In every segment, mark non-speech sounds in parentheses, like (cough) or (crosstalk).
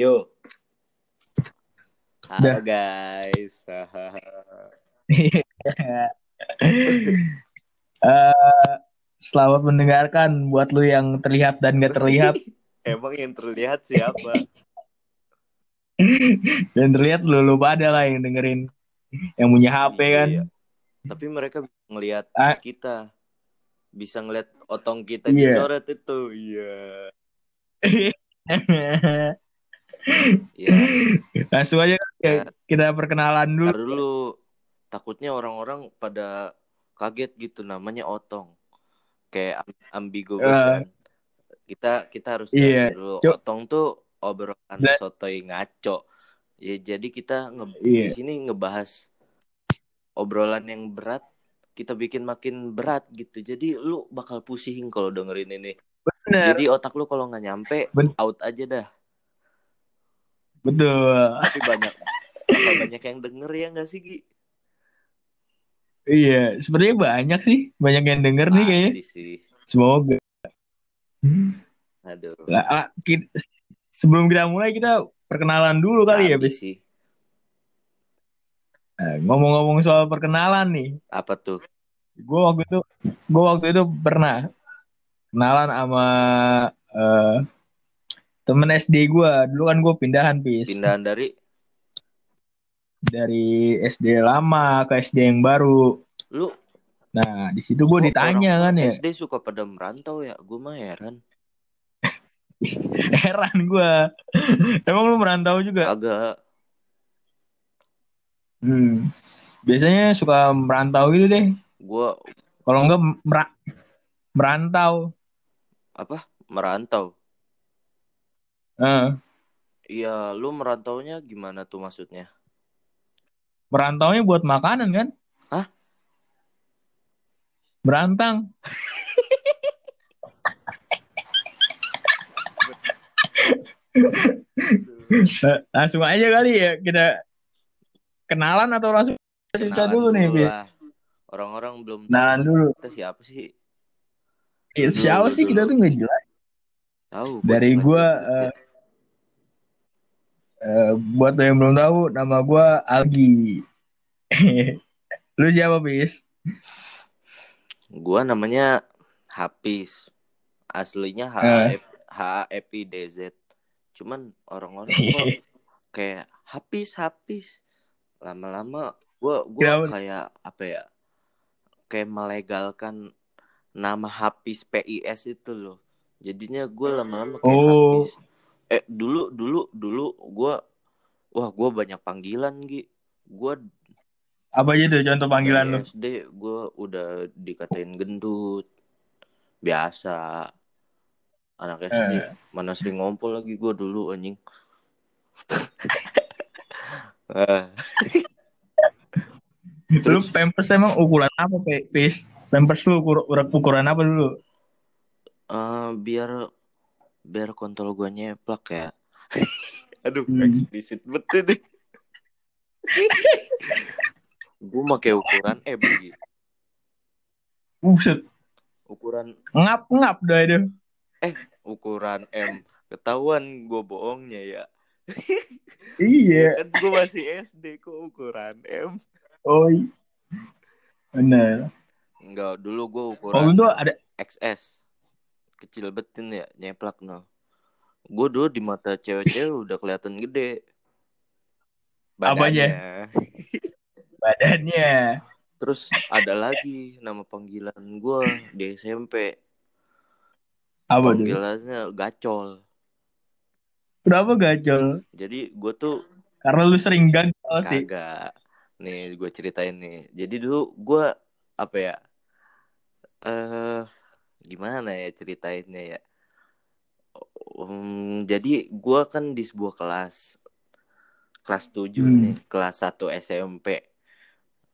Yuk. Halo Dah. guys. (laughs) Eh, selamat mendengarkan buat lu yang terlihat dan gak terlihat. (laughs) Emang yang terlihat siapa? (laughs) yang terlihat lu lu pada lah yang dengerin yang punya HP kan. Iya. Tapi mereka bisa ngelihat Ah. kita. Bisa ngeliat otong kita Iya. dicoret itu. Iya. (laughs) Iya. Langsung aja Ya. kita perkenalan dulu. Ntar dulu. Takutnya orang-orang pada kaget gitu namanya otong. Kayak am- ambigu gitu Eh. kan. Kita kita harus Iya. jelasin dulu. Cuk. Otong tuh obrolan Nah. sotoy ngaco. Ya jadi kita nge- Iya. di sini ngebahas obrolan yang berat kita bikin makin berat gitu. Jadi lu bakal pusing kalau dengerin ini. Bener. Jadi otak lu kalau nggak nyampe Ben- out aja dah. Betul. Tapi banyak banyak yang denger ya nggak sih Gi? Iya, sebenarnya banyak sih, banyak yang denger nih kayaknya. Sih. Semoga. Aduh. Lah, ah, sebelum kita mulai kita perkenalan dulu kali ya, Tadi Bis. sih. Nah, ngomong-ngomong soal perkenalan nih, Apa tuh? gue waktu itu gue waktu itu pernah kenalan sama eh, temen SD gue. Dulu kan gue pindahan, Bis. Pindahan dari Dari SD lama ke SD yang baru. lu Nah, di situ gue ditanya kan ya. SD suka pada merantau ya? Gue mah heran. (laughs) Heran gue. Emang lu merantau juga? Agak Hmm. Biasanya suka merantau gitu deh. gue Kalau enggak mer- merantau. apa? Merantau. Iya, lu merantaunya gimana tuh maksudnya? merantaunya buat makanan kan? Hah? Berantang. (laughs) Langsung aja kali ya kita kenalan atau langsung cerita dulu nih, Bi? Orang-orang belum Kenalan dulu. kita siapa sih? Dulu, siapa dulu, sih kita tuh nggak jelas. Tahu. Dari gua, eh. Eh, buat lo yang belum tahu, nama gua Algi. (laughs) Lu siapa, Bis? Gua namanya Hafiz. Aslinya Eh. H DZ. Cuman orang-orang kok (laughs) kayak Hafiz Hafiz. Lama-lama gua gua kayak apa ya? Kayak melegalkan nama Hafiz PIS itu loh. Jadinya gua lama-lama kayak Oh. Hafiz. Eh dulu dulu dulu gua wah gua banyak panggilan Gi. Gua Apa aja tuh contoh panggilan lu? SD gue udah dikatain gendut biasa anak SD Eh. mana sering ngompol lagi gue dulu anjing (laughs) Eh, Lu pampers emang ukuran apa, Pe- Bis? Pampers lu ukur- ukur- ukuran apa dulu? eh, biar biar kontol gue nyeplak ya (laughs) aduh Hmm. eksplisit betul deh gue pakai ukuran M gitu Buset, ukuran ngap-ngap dah itu. ukuran M ketahuan gue bohongnya ya (laughs) Iya. kan gue masih SD kok ukuran M Oh, iya. bener. Enggak, dulu gue ukuran itu ada XS. Kecil betin ya, nyeplak no. Gue dulu di mata cewek-cewek (laughs) udah kelihatan gede. Badannya. (laughs) badannya. Terus ada lagi nama panggilan gue di SMP. Apa? Panggilannya Gacol. Kenapa gacol? Jadi gue tuh Karena lu sering gagal sih. kagak. Nih gue ceritain nih. Jadi dulu gue apa ya? Eh gimana ya ceritainnya ya? Um, jadi gue kan di sebuah kelas kelas 7 Hmm. nih, kelas 1 SMP.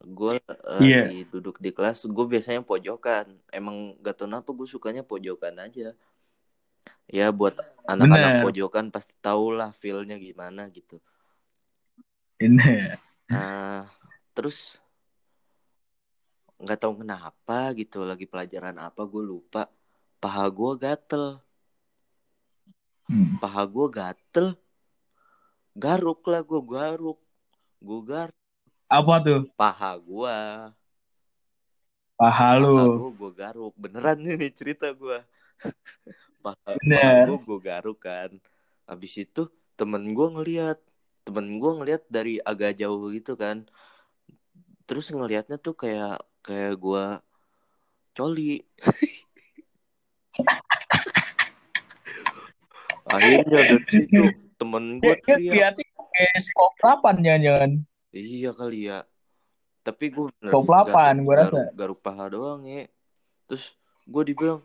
Gue Iya. lagi duduk di kelas, gue biasanya pojokan. Emang gak tau kenapa gue sukanya pojokan aja. Ya buat anak-anak pojokan pasti tau lah feel-nya gimana gitu. Ini. Nah, terus nggak tahu kenapa gitu lagi pelajaran apa gue lupa. Paha gue gatel. Hmm. paha gue gatel. Garuk lah gue garuk. Gue gar Apa tuh? paha gue Paha lu. gue gue garuk. Beneran (laughs) ini cerita gue (laughs) paha, Bener. gue gue garuk kan. Habis itu temen gue ngeliat temen gue ngeliat dari agak jauh gitu kan. Terus ngelihatnya tuh kayak kayak gue coli (laughs) akhirnya dari situ temen gue Dia, dia teriak liatnya kayak skop 8 jangan-jangan. Iya kali ya. Tapi gue bener Top 8 gua rasa. garuk, garuk paha doang ya. Terus gue dibilang,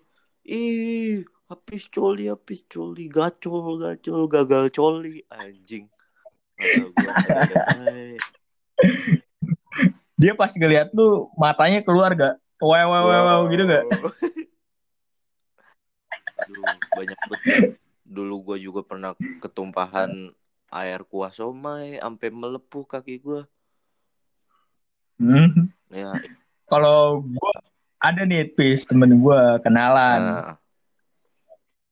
ih habis coli, habis coli, gacol, gacol, gagal coli, anjing. (laughs) Dia pas ngeliat lu matanya keluar gak? Wow, wow, wow, wow, gitu gak? Aduh, banyak banget. Dulu gue juga pernah ketumpahan air kuah somai sampai melepuh kaki gue. Hmm. Ya, Kalau gua ada nih Pis, temen gua kenalan. nah,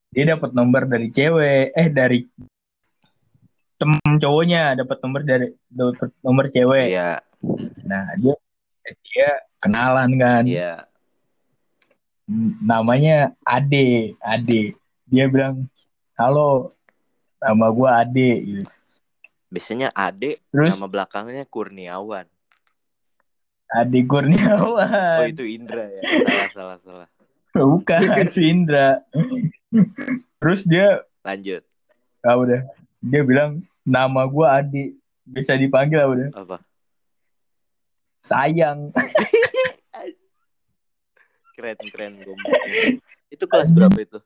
Dia dapat nomor dari cewek, eh dari temen cowoknya dapat nomor dari dapat nomor cewek. iya, Nah, dia dia kenalan kan. iya. Namanya Ade, Ade. Dia bilang, "Halo, nama gua Ade." gitu. Biasanya Ade Terus nama belakangnya Kurniawan. Ade Oh Kurniawan. itu Indra ya. Salah salah salah. Bukan (laughs) si Indra. Terus dia Lanjut. ah udah. Dia bilang, "Nama gua Ade." Bisa dipanggil ah udah. Apa? Sayang. (laughs) Keren keren gomboknya. Itu kelas berapa itu?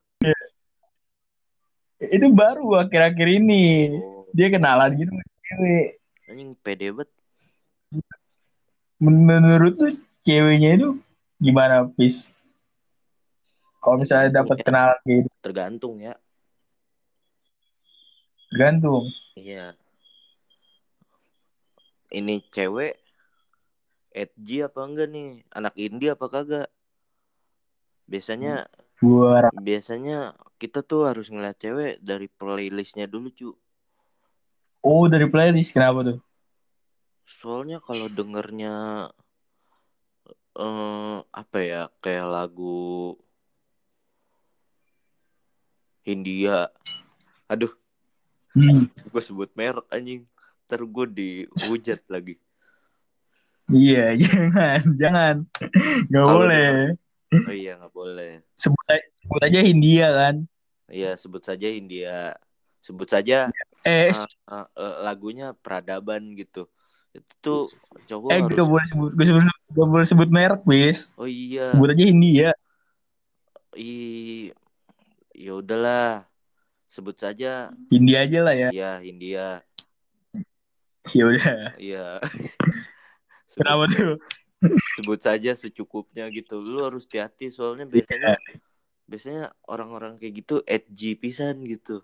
Itu baru akhir-akhir ini. Oh, Dia kenalan gitu cewek. anjing pede banget. Men- Menurut tuh ceweknya itu gimana, Pis? Kalau misalnya dapat ya. kenalan gitu, Tergantung ya. tergantung. Iya. Ini cewek edgy apa enggak nih? Anak indie apa kagak? Biasanya Gua biasanya kita tuh harus ngeliat cewek dari playlistnya dulu cu. oh dari playlist kenapa tuh? Soalnya kalau dengernya eh apa ya kayak lagu Hindia. Aduh, Hmm. gue sebut merek anjing. Ntar gue dihujat lagi. Iya, (laughs) jangan, jangan. Gak Halo, boleh. Oh iya nggak boleh. Sebut aja, sebut aja Hindia kan. Iya sebut saja Hindia. Sebut saja Eh, eh, eh, lagunya peradaban gitu. Itu tuh cowok eh harus. gak boleh sebut, gak sebut, gak boleh sebut merek, Pis. Oh iya. Sebut aja Hindia. I ya udahlah. Sebut saja Hindia aja lah ya. Iya Hindia. Ya udah. Iya. (laughs) Kenapa tuh? sebut saja secukupnya gitu. Lu harus hati-hati soalnya biasanya biasanya orang-orang kayak gitu edgy pisan gitu.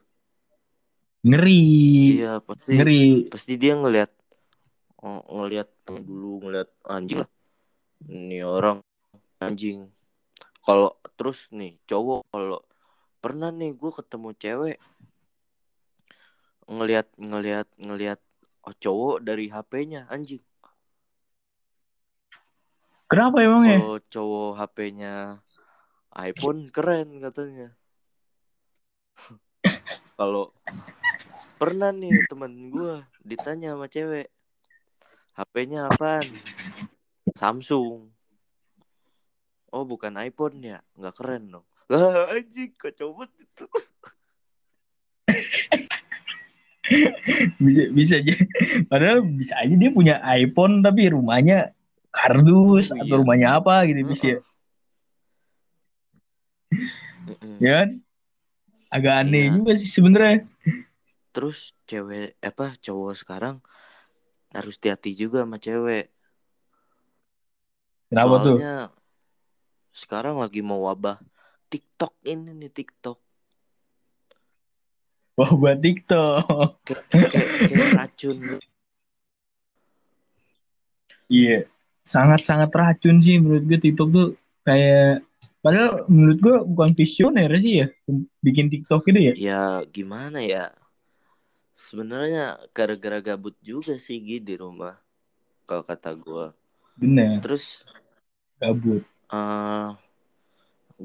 Ngeri. Iya pasti Ngeri. pasti dia ngelihat oh, ngelihat dulu ngelihat anjing lah. Ini orang anjing. Kalau terus nih cowok kalau pernah nih gue ketemu cewek ngelihat ngelihat ngelihat oh, cowok dari HP-nya anjing. Kenapa emangnya? Kalau cowok HP-nya iPhone keren katanya. (laughs) Kalau pernah nih temen gue ditanya sama cewek, HP-nya apaan? Samsung. Oh bukan iPhone ya, nggak keren dong. (laughs) Lah anjing kacau banget itu. (laughs) bisa bisa aja padahal bisa aja dia punya iPhone tapi rumahnya kardus Oh, atau iya. rumahnya apa gitu bisa ya ya kan agak aneh Iya. juga sih sebenarnya Terus cewek apa cowok sekarang harus hati-hati juga sama cewek. kenapa tuh Soalnya sekarang lagi mau wabah TikTok ini nih TikTok. wah buat TikTok Kayak, kayak, kayak racun. iya sangat sangat racun sih menurut gue TikTok tuh kayak padahal menurut gue bukan visioner sih ya bikin TikTok itu ya Ya gimana ya? sebenarnya gara-gara gabut juga sih Gi di rumah kalau kata gua Bener, terus gabut. eh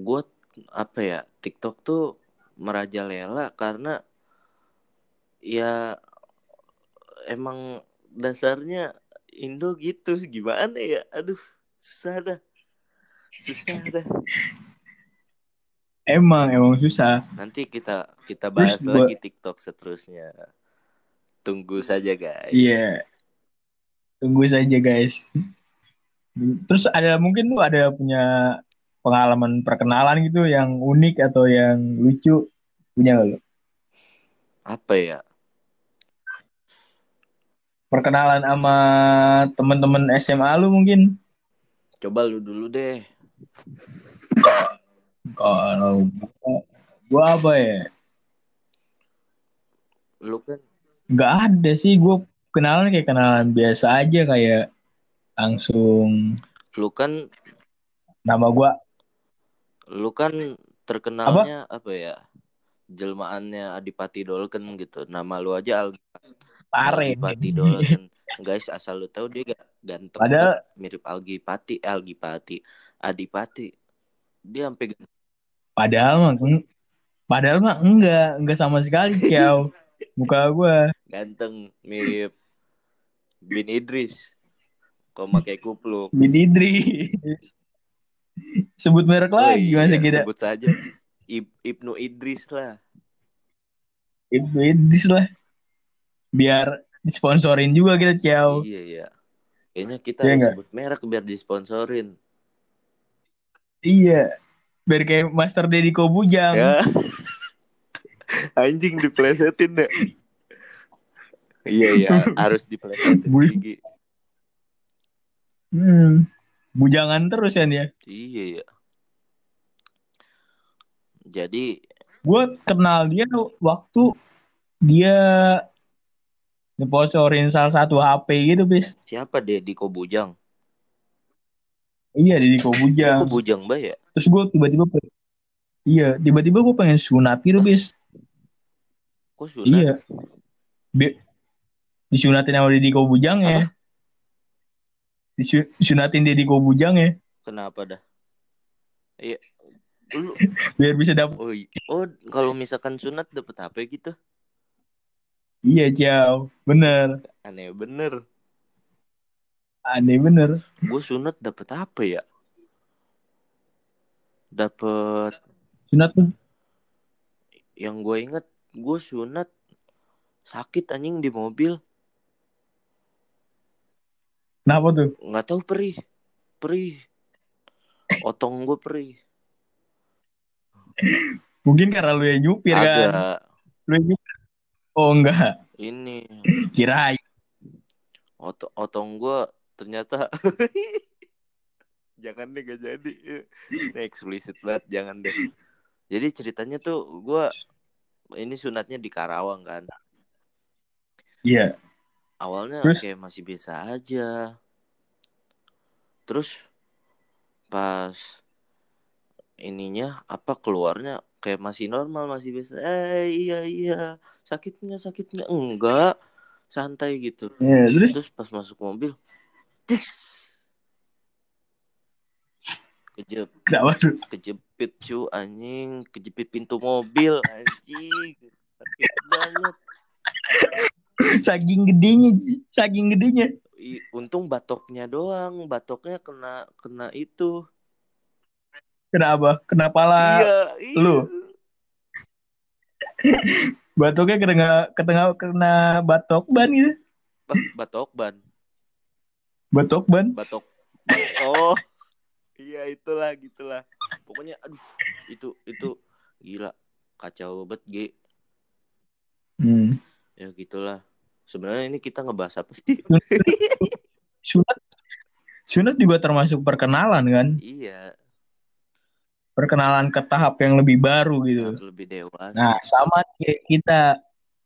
gue apa ya TikTok tuh merajalela karena ya emang dasarnya Indo gitu gimana ya aduh susah dah susah (laughs) dah Emang, emang susah. nanti kita kita bahas Terus gua- lagi TikTok seterusnya tunggu saja guys Iya. Tunggu saja guys. Terus ada mungkin lu ada punya pengalaman perkenalan gitu yang unik atau yang lucu punya nggak lu? apa ya Perkenalan sama teman-teman SMA lu mungkin? coba lu dulu deh Kalau gua, gua apa ya? lu kan Nggak ada sih. Gue kenalan kayak kenalan biasa aja kayak langsung lu kan nama gua lu kan terkenalnya apa, ya jelmaannya Adipati Dolken gitu nama lu aja Algi Pare. Algipati Dolken guys asal lu tahu dia ga- ganteng Padahal- mirip Algipati eh, Algipati Adipati dia sampai Padahal mah padahal mah enggak, enggak sama sekali, (laughs) Kiau. Muka gua ganteng mirip Bin Idris kok pakai kupluk Bin Idris. Sebut merek Oh lagi iya, masa kita. sebut saja Ib- Ibnu Idris lah Bin Idris lah. Biar disponsorin juga kita, Kiau. iya iya kayaknya kita Iya sebut merek biar disponsorin Iya. Biar kayak Master Deddy Kobujang. Ya. (laughs) Anjing diplesetin deh. Iya iya (laughs) harus diplesetin. Gigi. Hmm. Bujangan terus kan ya. Iya ya. Jadi Gue kenal dia waktu dia ngeposorin salah satu HP gitu, bis. siapa deh di Kobujang? Iya, Deddy Kobujang. Kobujang Bay ya? Terus gue tiba-tiba Iya, tiba-tiba gue pengen sunat gitu, bis. Kok sunat? Iya. Bi- disunatin sama Deddy Kobujang ya. Disu- disunatin Deddy Kobujang ya. Kenapa dah? Iya. Lu, (laughs) Biar bisa dapet. oh, oh kalau misalkan sunat dapet apa gitu? Iya, Ciao. Bener. Aneh bener. Aneh bener. Gue sunat dapet apa ya? Dapet Sunat tuh. yang gue inget gue sunat sakit anjing di mobil Kenapa tuh? nggak tahu perih perih otong gue perih Mungkin karena lu yang nyupir kan. ada Lu yang nyupir. Oh, enggak. ini Kirain. Ot otong gue ternyata (laughs) jangan deh gak jadi ini eksplisit banget jangan deh jadi ceritanya tuh gue ini sunatnya di Karawang kan Iya. awalnya Terus? kayak masih biasa aja terus pas ininya apa keluarnya kayak masih normal masih biasa eh iya iya sakitnya sakitnya. Enggak santai gitu. Iya, terus? Terus pas masuk mobil tis! Kejep kenapa tuh? kejepit cu anjing. Kejepit pintu mobil anjing. Sakit banget. Saking gedenya, saking gedenya. Untung batoknya doang. Batoknya kena kena itu Kenapa? Kenapa lah? iya iya lu? (laughs) Batuknya kena kena kena batok ban gitu. Ba- batok ban Batok ban. batok oh (laughs) iya itulah gitulah pokoknya aduh itu itu gila kacau banget G Hmm. ya gitulah sebenarnya ini kita ngebahas apa sih (laughs) Sunat sunat juga termasuk perkenalan kan? iya Perkenalan ke tahap yang lebih baru gitu. lebih dewasa Nah, sama kayak kita.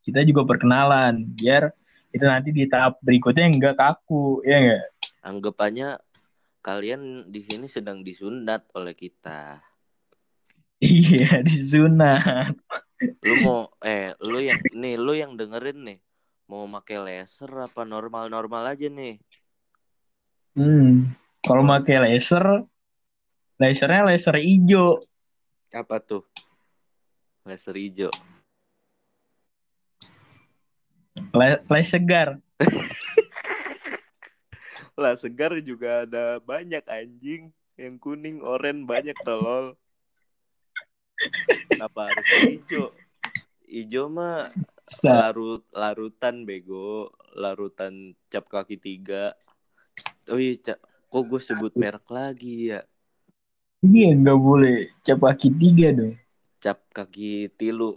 Kita juga perkenalan biar kita nanti di tahap berikutnya nggak kaku, ya nggak? anggapannya kalian di sini sedang disunat oleh kita Iya, (laughs) disunat. Lu mau eh lu yang nih lu yang dengerin nih mau pakai laser apa normal-normal aja nih? Hmm. Kalau pakai laser, lasernya laser hijau. Apa tuh? Laser hijau. Laser segar. Lah (laughs) segar juga ada banyak anjing. Yang kuning, oranye banyak tolol. Kenapa harus hijau? Hijau mah larut larutan bego, larutan cap kaki tiga. Oh iya, kok gue sebut merek lagi ya? Iya nggak boleh cap kaki tiga dong. Cap kaki tilu,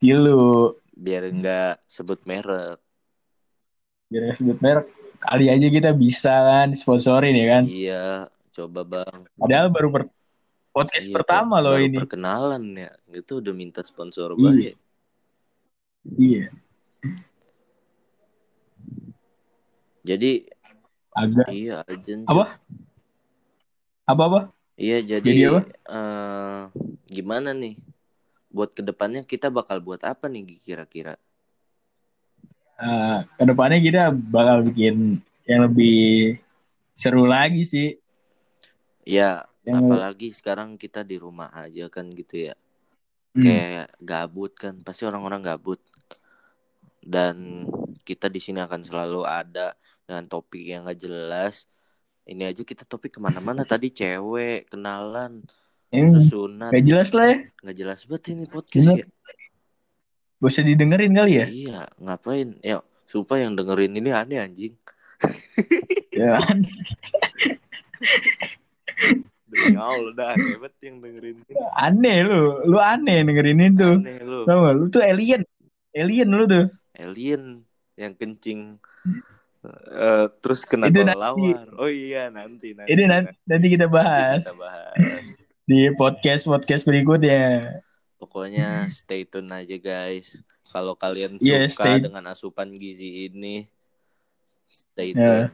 Tilu. biar enggak sebut merek. Biar nggak sebut merek. Kali aja kita bisa kan sponsorin ya kan. Iya, coba bang. Padahal baru per- podcast Iya, pertama baru loh ini. perkenalan ya. Itu udah minta sponsor Iya. banyak. Iya. Jadi Agak. iya urgent. Apa? Apa apa? Iya jadi, Jadi apa? eh, gimana nih? Buat ke depannya kita bakal buat apa nih kira-kira? Eh, ke depannya kita bakal bikin yang lebih seru lagi sih. Ya Yang apalagi sekarang kita di rumah aja kan gitu ya. Hmm, Kayak gabut kan, pasti orang-orang gabut. Dan kita di sini akan selalu ada dengan topik yang gak jelas. Ini aja kita topik ke mana-mana tadi cewek kenalan yang terus sunat gak jelas lah ya. nggak jelas banget ini podcast Bener. ya. Gak usah didengerin kali ya. Iya, ngapain? Ya, supaya yang dengerin ini aneh anjing. Ya? (laughs) Demi Allah, udah aneh banget yang dengerin ini. Aneh lu. Lu aneh dengerin itu. Aneh lu. Tau gak? Lu tuh alien. Alien lu tuh. Alien yang kencing. Eh, terus kena Itu kelelawar. Oh iya, nanti nanti. Ini nanti, nanti kita bahas kita bahas. (laughs) di podcast podcast berikutnya. Pokoknya stay tune aja guys. Kalau kalian suka stay- dengan asupan gizi ini, stay Ya. tune.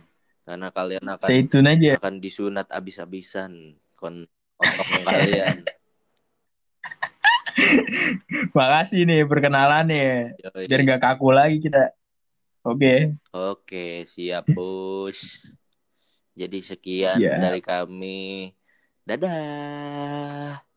Karena kalian akan Stay tune aja. akan disunat abis-abisan kon otak kalian. (laughs) Makasih nih perkenalannya. Yoi. Biar gak kaku lagi kita. Oke. Oke, siap bos. Jadi sekian Siap. dari kami. Dadah.